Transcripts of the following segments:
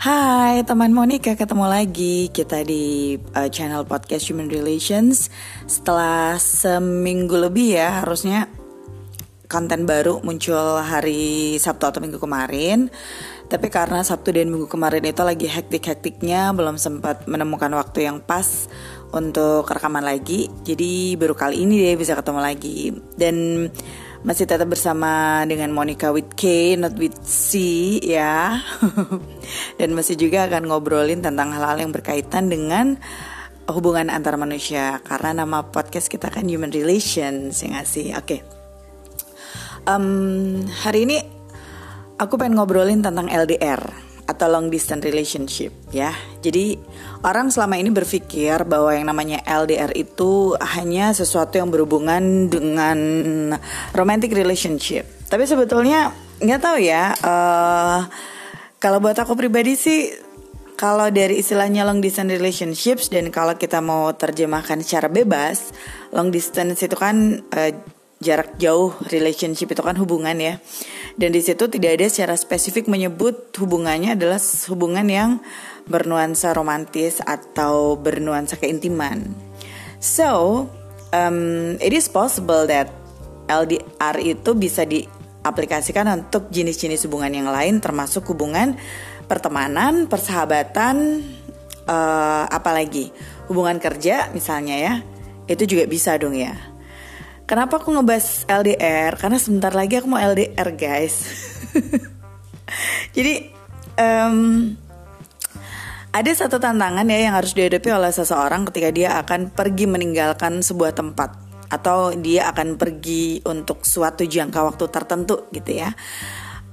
Hai teman Monica, ketemu lagi kita di uh, channel podcast Human Relations. Setelah seminggu lebih ya harusnya konten baru muncul hari Sabtu atau Minggu kemarin. Tapi karena Sabtu dan Minggu kemarin itu lagi hektik-hektiknya Belum sempat menemukan waktu yang pas untuk rekaman lagi. Jadi baru kali ini deh bisa ketemu lagi. Dan masih tetap bersama dengan Monica with K, not with C ya. Dan masih juga akan ngobrolin tentang hal-hal yang berkaitan dengan hubungan antar manusia karena nama podcast kita kan Human Relations ya sih. Oke. Okay. Um, hari ini aku pengen ngobrolin tentang LDR atau long distance relationship ya. Jadi orang selama ini berpikir bahwa yang namanya LDR itu hanya sesuatu yang berhubungan dengan romantic relationship. Tapi sebetulnya nggak tahu ya. Uh, kalau buat aku pribadi sih kalau dari istilahnya long distance relationships dan kalau kita mau terjemahkan secara bebas, long distance itu kan uh, jarak jauh relationship itu kan hubungan ya. Dan di situ tidak ada secara spesifik menyebut hubungannya adalah hubungan yang bernuansa romantis atau bernuansa keintiman. So, um, it is possible that LDR itu bisa diaplikasikan untuk jenis-jenis hubungan yang lain termasuk hubungan pertemanan, persahabatan, uh, apalagi hubungan kerja misalnya ya. Itu juga bisa dong ya. Kenapa aku ngebahas LDR? Karena sebentar lagi aku mau LDR guys. Jadi um, ada satu tantangan ya yang harus dihadapi oleh seseorang ketika dia akan pergi meninggalkan sebuah tempat atau dia akan pergi untuk suatu jangka waktu tertentu gitu ya.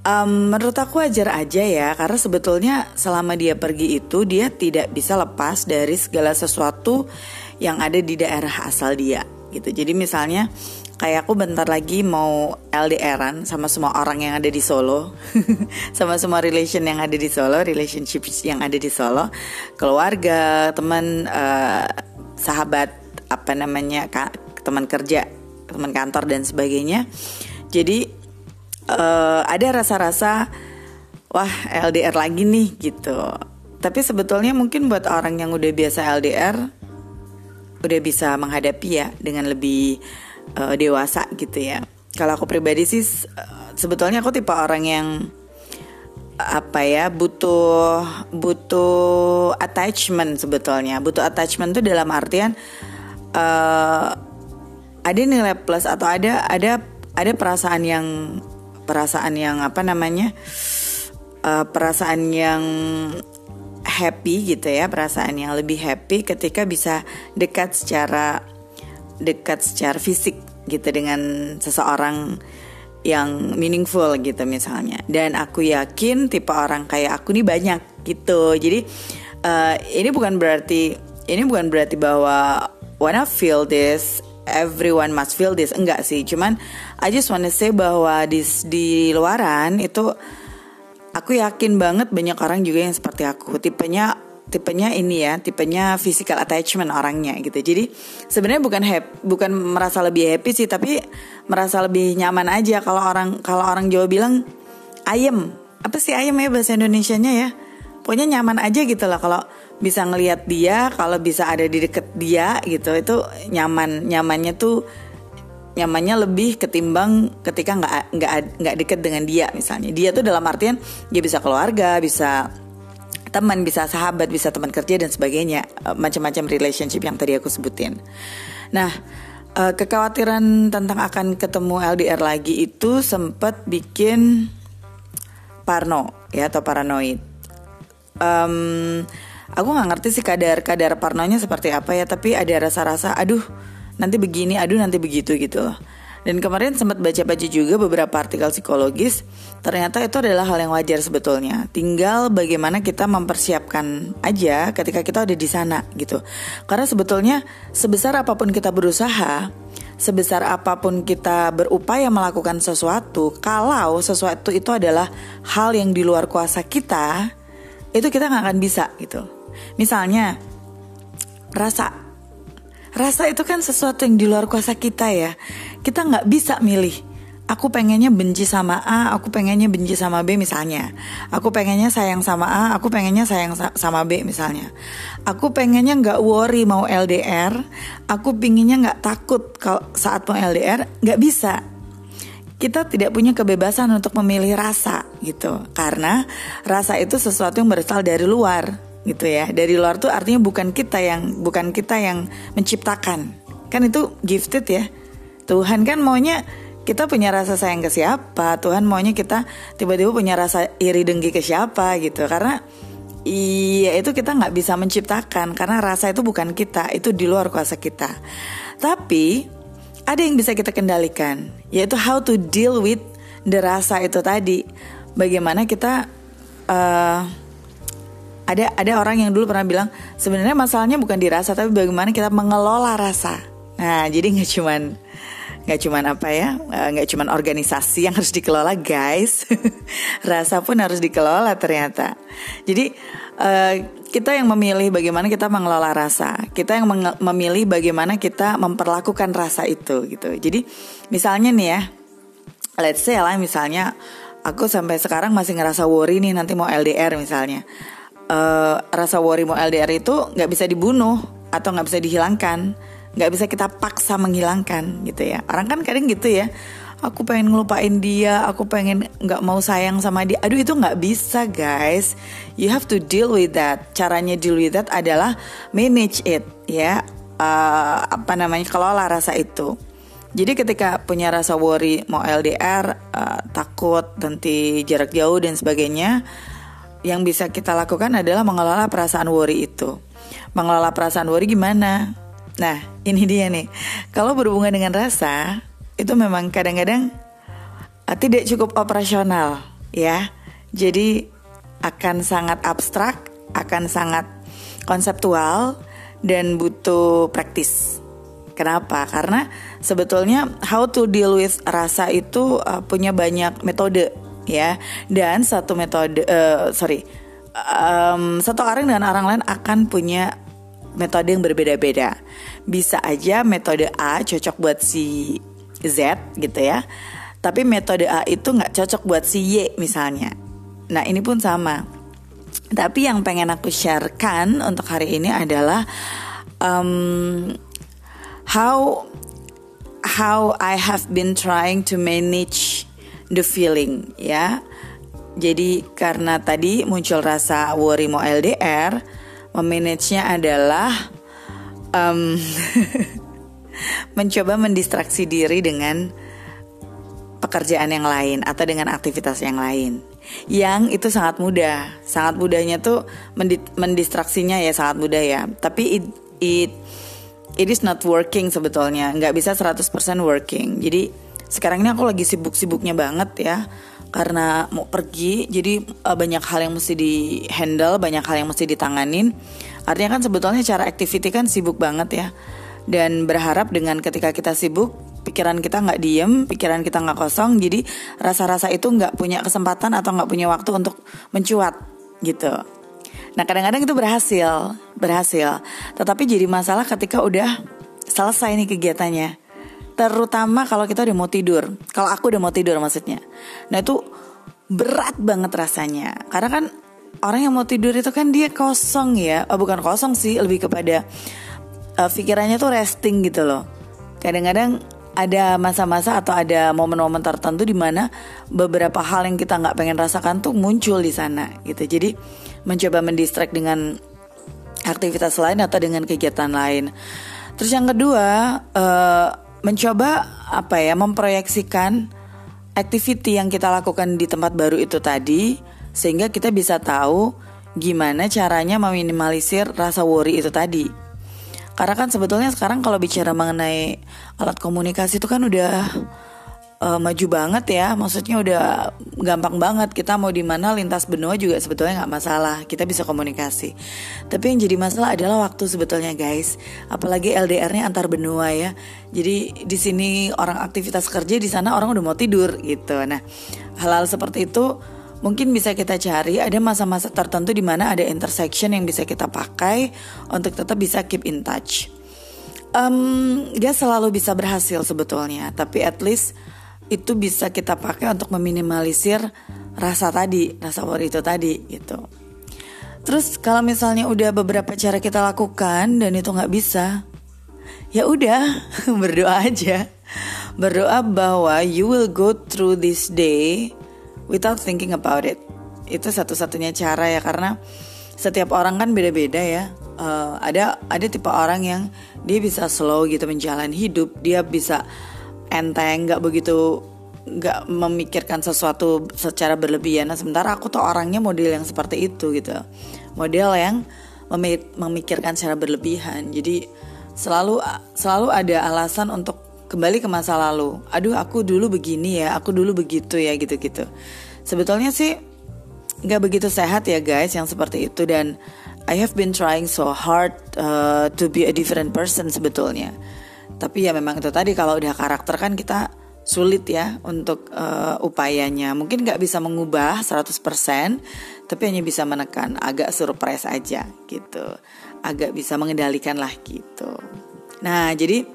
Um, menurut aku wajar aja ya karena sebetulnya selama dia pergi itu dia tidak bisa lepas dari segala sesuatu yang ada di daerah asal dia gitu. Jadi misalnya kayak aku bentar lagi mau LDRan sama semua orang yang ada di Solo, sama semua relation yang ada di Solo, relationship yang ada di Solo, keluarga, teman, uh, sahabat, apa namanya, teman kerja, teman kantor dan sebagainya. Jadi uh, ada rasa-rasa wah LDR lagi nih gitu. Tapi sebetulnya mungkin buat orang yang udah biasa LDR udah bisa menghadapi ya dengan lebih uh, dewasa gitu ya. Kalau aku pribadi sih uh, sebetulnya aku tipe orang yang apa ya butuh butuh attachment sebetulnya butuh attachment tuh dalam artian uh, ada nilai plus atau ada ada ada perasaan yang perasaan yang apa namanya uh, perasaan yang happy gitu ya perasaan yang lebih happy ketika bisa dekat secara dekat secara fisik gitu dengan seseorang yang meaningful gitu misalnya. Dan aku yakin tipe orang kayak aku nih banyak gitu. Jadi uh, ini bukan berarti ini bukan berarti bahwa wanna feel this everyone must feel this. Enggak sih cuman I just wanna say bahwa di di luaran itu aku yakin banget banyak orang juga yang seperti aku. Tipenya tipenya ini ya tipenya physical attachment orangnya gitu. Jadi sebenarnya bukan happy, bukan merasa lebih happy sih tapi merasa lebih nyaman aja. Kalau orang kalau orang Jawa bilang ayem. Apa sih ayem ya bahasa Indonesia-nya ya? Pokoknya nyaman aja gitu lah. Kalau bisa ngelihat dia kalau bisa ada di deket dia gitu itu nyaman nyamannya tuh nyamannya lebih ketimbang ketika nggak nggak nggak deket dengan dia misalnya. Dia tuh dalam artian dia bisa keluarga bisa teman bisa sahabat bisa teman kerja dan sebagainya. Eh, macam-macam relationship yang tadi aku sebutin. Nah eh, kekhawatiran tentang akan ketemu LDR lagi itu sempat bikin parno ya atau paranoid. Um, aku nggak ngerti sih kadar kadar parnonya seperti apa ya tapi ada rasa-rasa aduh nanti begini aduh nanti begitu gitu. Dan kemarin sempat baca-baca juga beberapa artikel psikologis. Ternyata itu adalah hal yang wajar sebetulnya. Tinggal bagaimana kita mempersiapkan aja ketika kita ada di sana gitu. Karena sebetulnya sebesar apa pun kita berusaha sebesar apa pun kita berupaya melakukan sesuatu kalau sesuatu itu adalah hal yang di luar kuasa kita itu kita nggak akan bisa gitu. Misalnya rasa Rasa itu kan sesuatu yang di luar kuasa kita ya. Kita nggak bisa milih aku pengennya benci sama A, aku pengennya benci sama B misalnya. Aku pengennya sayang sama A, aku pengennya sayang sama B misalnya. Aku pengennya nggak worry mau LDR, aku pinginnya nggak takut kalau saat mau LDR, nggak bisa. Kita tidak punya kebebasan untuk memilih rasa gitu, karena rasa itu sesuatu yang berasal dari luar gitu ya. Dari luar tuh artinya bukan kita yang bukan kita yang menciptakan. Kan itu gifted ya. Tuhan kan maunya kita punya rasa sayang ke siapa Tuhan maunya kita tiba-tiba punya rasa iri dengki ke siapa gitu karena iya itu kita nggak bisa menciptakan karena rasa itu bukan kita itu di luar kuasa kita tapi ada yang bisa kita kendalikan yaitu how to deal with the rasa itu tadi bagaimana kita uh, ada ada orang yang dulu pernah bilang sebenarnya masalahnya bukan di rasa tapi bagaimana kita mengelola rasa. Nah jadi nggak cuman nggak cuman apa ya eh, nggak cuman organisasi yang harus dikelola guys. Rasa pun harus dikelola ternyata. Jadi uh, kita yang memilih bagaimana kita mengelola rasa. Kita yang memilih bagaimana kita memperlakukan rasa itu gitu. Jadi misalnya nih ya let's say lah misalnya aku sampai sekarang masih ngerasa worry nih nanti mau LDR misalnya uh, rasa worry mau LDR itu nggak bisa dibunuh atau nggak bisa dihilangkan. Nggak bisa kita paksa menghilangkan gitu ya. Orang kan kadang gitu ya. Aku pengen ngelupain dia aku pengen nggak mau sayang sama dia. Aduh itu nggak bisa guys. You have to deal with that. Caranya deal with that adalah manage it ya. Uh, apa namanya kelola rasa itu. Jadi ketika punya rasa worry mau LDR uh, takut nanti jarak jauh dan sebagainya yang bisa kita lakukan adalah mengelola perasaan worry itu mengelola perasaan worry gimana Nah, ini dia nih. Kalau berhubungan dengan rasa, itu memang kadang-kadang uh, tidak cukup operasional, ya. Jadi akan sangat abstrak, akan sangat konseptual dan butuh praktis. Kenapa? Karena sebetulnya how to deal with rasa itu uh, punya banyak metode, ya. Dan satu metode, uh, sorry, um, satu orang dan orang lain akan punya metode yang berbeda-beda. Bisa aja metode A cocok buat si Z gitu ya. Tapi metode A itu nggak cocok buat si Y misalnya. Nah ini pun sama. Tapi yang pengen aku sharekan untuk hari ini adalah um, how how I have been trying to manage the feeling ya. Jadi karena tadi muncul rasa worry mau LDR, memanagenya adalah um, mencoba mendistraksi diri dengan pekerjaan yang lain atau dengan aktivitas yang lain. Yang itu sangat mudah. Sangat mudahnya tuh mendistraksinya ya sangat mudah ya. Tapi it, it it is not working sebetulnya. Nggak bisa 100% working. Jadi sekarang ini aku lagi sibuk-sibuknya banget ya karena mau pergi. Jadi uh, banyak hal yang mesti di handle banyak hal yang mesti ditanganin. Artinya kan sebetulnya cara activity kan sibuk banget ya. Dan berharap dengan ketika kita sibuk pikiran kita nggak diem pikiran kita nggak kosong jadi rasa-rasa itu nggak punya kesempatan atau nggak punya waktu untuk mencuat gitu. Nah kadang-kadang itu berhasil berhasil. Tetapi jadi masalah ketika udah selesai nih kegiatannya terutama kalau kita udah mau tidur. Kalau aku udah mau tidur maksudnya. Nah itu berat banget rasanya. Karena kan orang yang mau tidur itu kan dia kosong ya. Oh, bukan kosong sih lebih kepada uh, pikirannya tuh resting gitu loh. Kadang-kadang ada masa-masa atau ada momen-momen tertentu di mana beberapa hal yang kita nggak pengen rasakan tuh muncul di sana gitu. Jadi mencoba mendistract dengan aktivitas lain atau dengan kegiatan lain. Terus yang kedua uh, mencoba apa ya memproyeksikan activity yang kita lakukan di tempat baru itu tadi sehingga kita bisa tahu gimana caranya meminimalisir rasa worry itu tadi. Karena kan sebetulnya sekarang kalau bicara mengenai alat komunikasi itu kan udah uh, maju banget ya. Maksudnya udah gampang banget. Kita mau di mana lintas benua juga sebetulnya nggak masalah. Kita bisa komunikasi. Tapi yang jadi masalah adalah waktu sebetulnya guys. Apalagi LDR-nya antar benua ya. Jadi di sini orang aktivitas kerja di sana orang udah mau tidur gitu. Nah hal-hal seperti itu mungkin bisa kita cari. Ada masa-masa tertentu di mana ada intersection yang bisa kita pakai untuk tetap bisa keep in touch. Um, gak selalu bisa berhasil sebetulnya. Tapi at least itu bisa kita pakai untuk meminimalisir rasa tadi, rasa worry itu tadi gitu. Terus kalau misalnya udah beberapa cara kita lakukan dan itu nggak bisa, ya udah berdoa aja. Berdoa bahwa you will go through this day without thinking about it. Itu satu-satunya cara ya karena setiap orang kan beda-beda ya. Uh, ada ada tipe orang yang dia bisa slow gitu menjalani hidup, dia bisa enteng nggak begitu nggak memikirkan sesuatu secara berlebihan. Nah sementara aku tuh orangnya model yang seperti itu gitu. Model yang memikirkan secara berlebihan. Jadi selalu selalu ada alasan untuk kembali ke masa lalu. Aduh aku dulu begini ya aku dulu begitu ya gitu gitu sebetulnya sih nggak begitu sehat ya guys yang seperti itu. Dan I have been trying so hard uh, to be a different person sebetulnya tapi ya memang itu tadi kalau udah karakter kan kita sulit ya untuk uh, upayanya. Mungkin nggak bisa mengubah 100%, tapi hanya bisa menekan, agak surprise aja gitu. Agak bisa mengendalikan lah gitu. Nah, jadi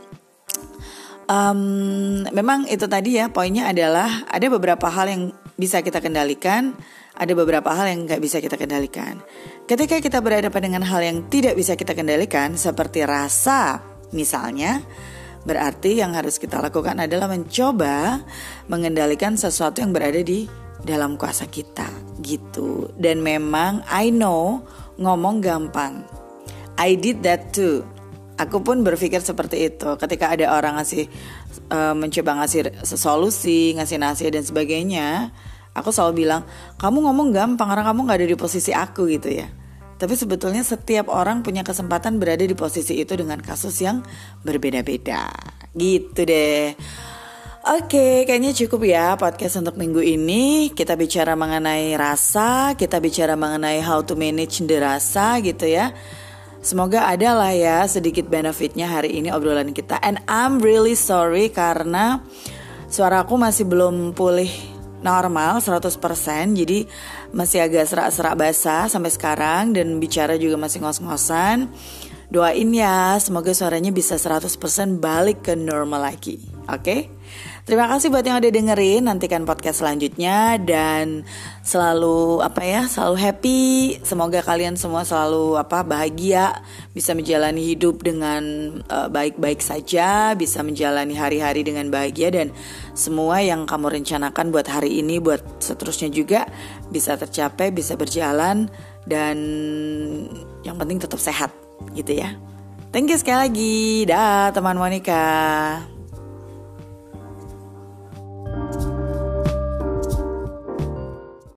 um, memang itu tadi ya poinnya adalah ada beberapa hal yang bisa kita kendalikan, ada beberapa hal yang nggak bisa kita kendalikan. Ketika kita berhadapan dengan hal yang tidak bisa kita kendalikan, seperti rasa misalnya, Berarti yang harus kita lakukan adalah mencoba mengendalikan sesuatu yang berada di dalam kuasa kita gitu. Dan memang I know ngomong gampang. I did that too. Aku pun berpikir seperti itu ketika ada orang ngasih uh, mencoba ngasih solusi, ngasih nasihat dan sebagainya. Aku selalu bilang, kamu ngomong gampang karena kamu nggak ada di posisi aku gitu ya. Tapi sebetulnya setiap orang punya kesempatan berada di posisi itu dengan kasus yang berbeda-beda. Gitu deh. Oke, kayaknya cukup ya podcast untuk minggu ini. Kita bicara mengenai rasa, kita bicara mengenai how to manage the rasa gitu ya. Semoga ada lah ya sedikit benefitnya hari ini obrolan kita. And I'm really sorry karena suaraku masih belum pulih normal 100% jadi masih agak serak-serak basah sampai sekarang dan bicara juga masih ngos-ngosan doain ya semoga suaranya bisa 100% balik ke normal lagi oke okay? Terima kasih buat yang udah dengerin. Nantikan podcast selanjutnya. Dan selalu apa ya Selalu happy. Semoga kalian semua selalu apa bahagia. Bisa menjalani hidup dengan eh, baik-baik uh, saja. Bisa menjalani hari-hari dengan bahagia. Dan semua yang kamu rencanakan buat hari ini Buat seterusnya juga Bisa tercapai, bisa berjalan. Dan yang penting tetap sehat gitu ya. Thank you sekali lagi. Dah teman Monica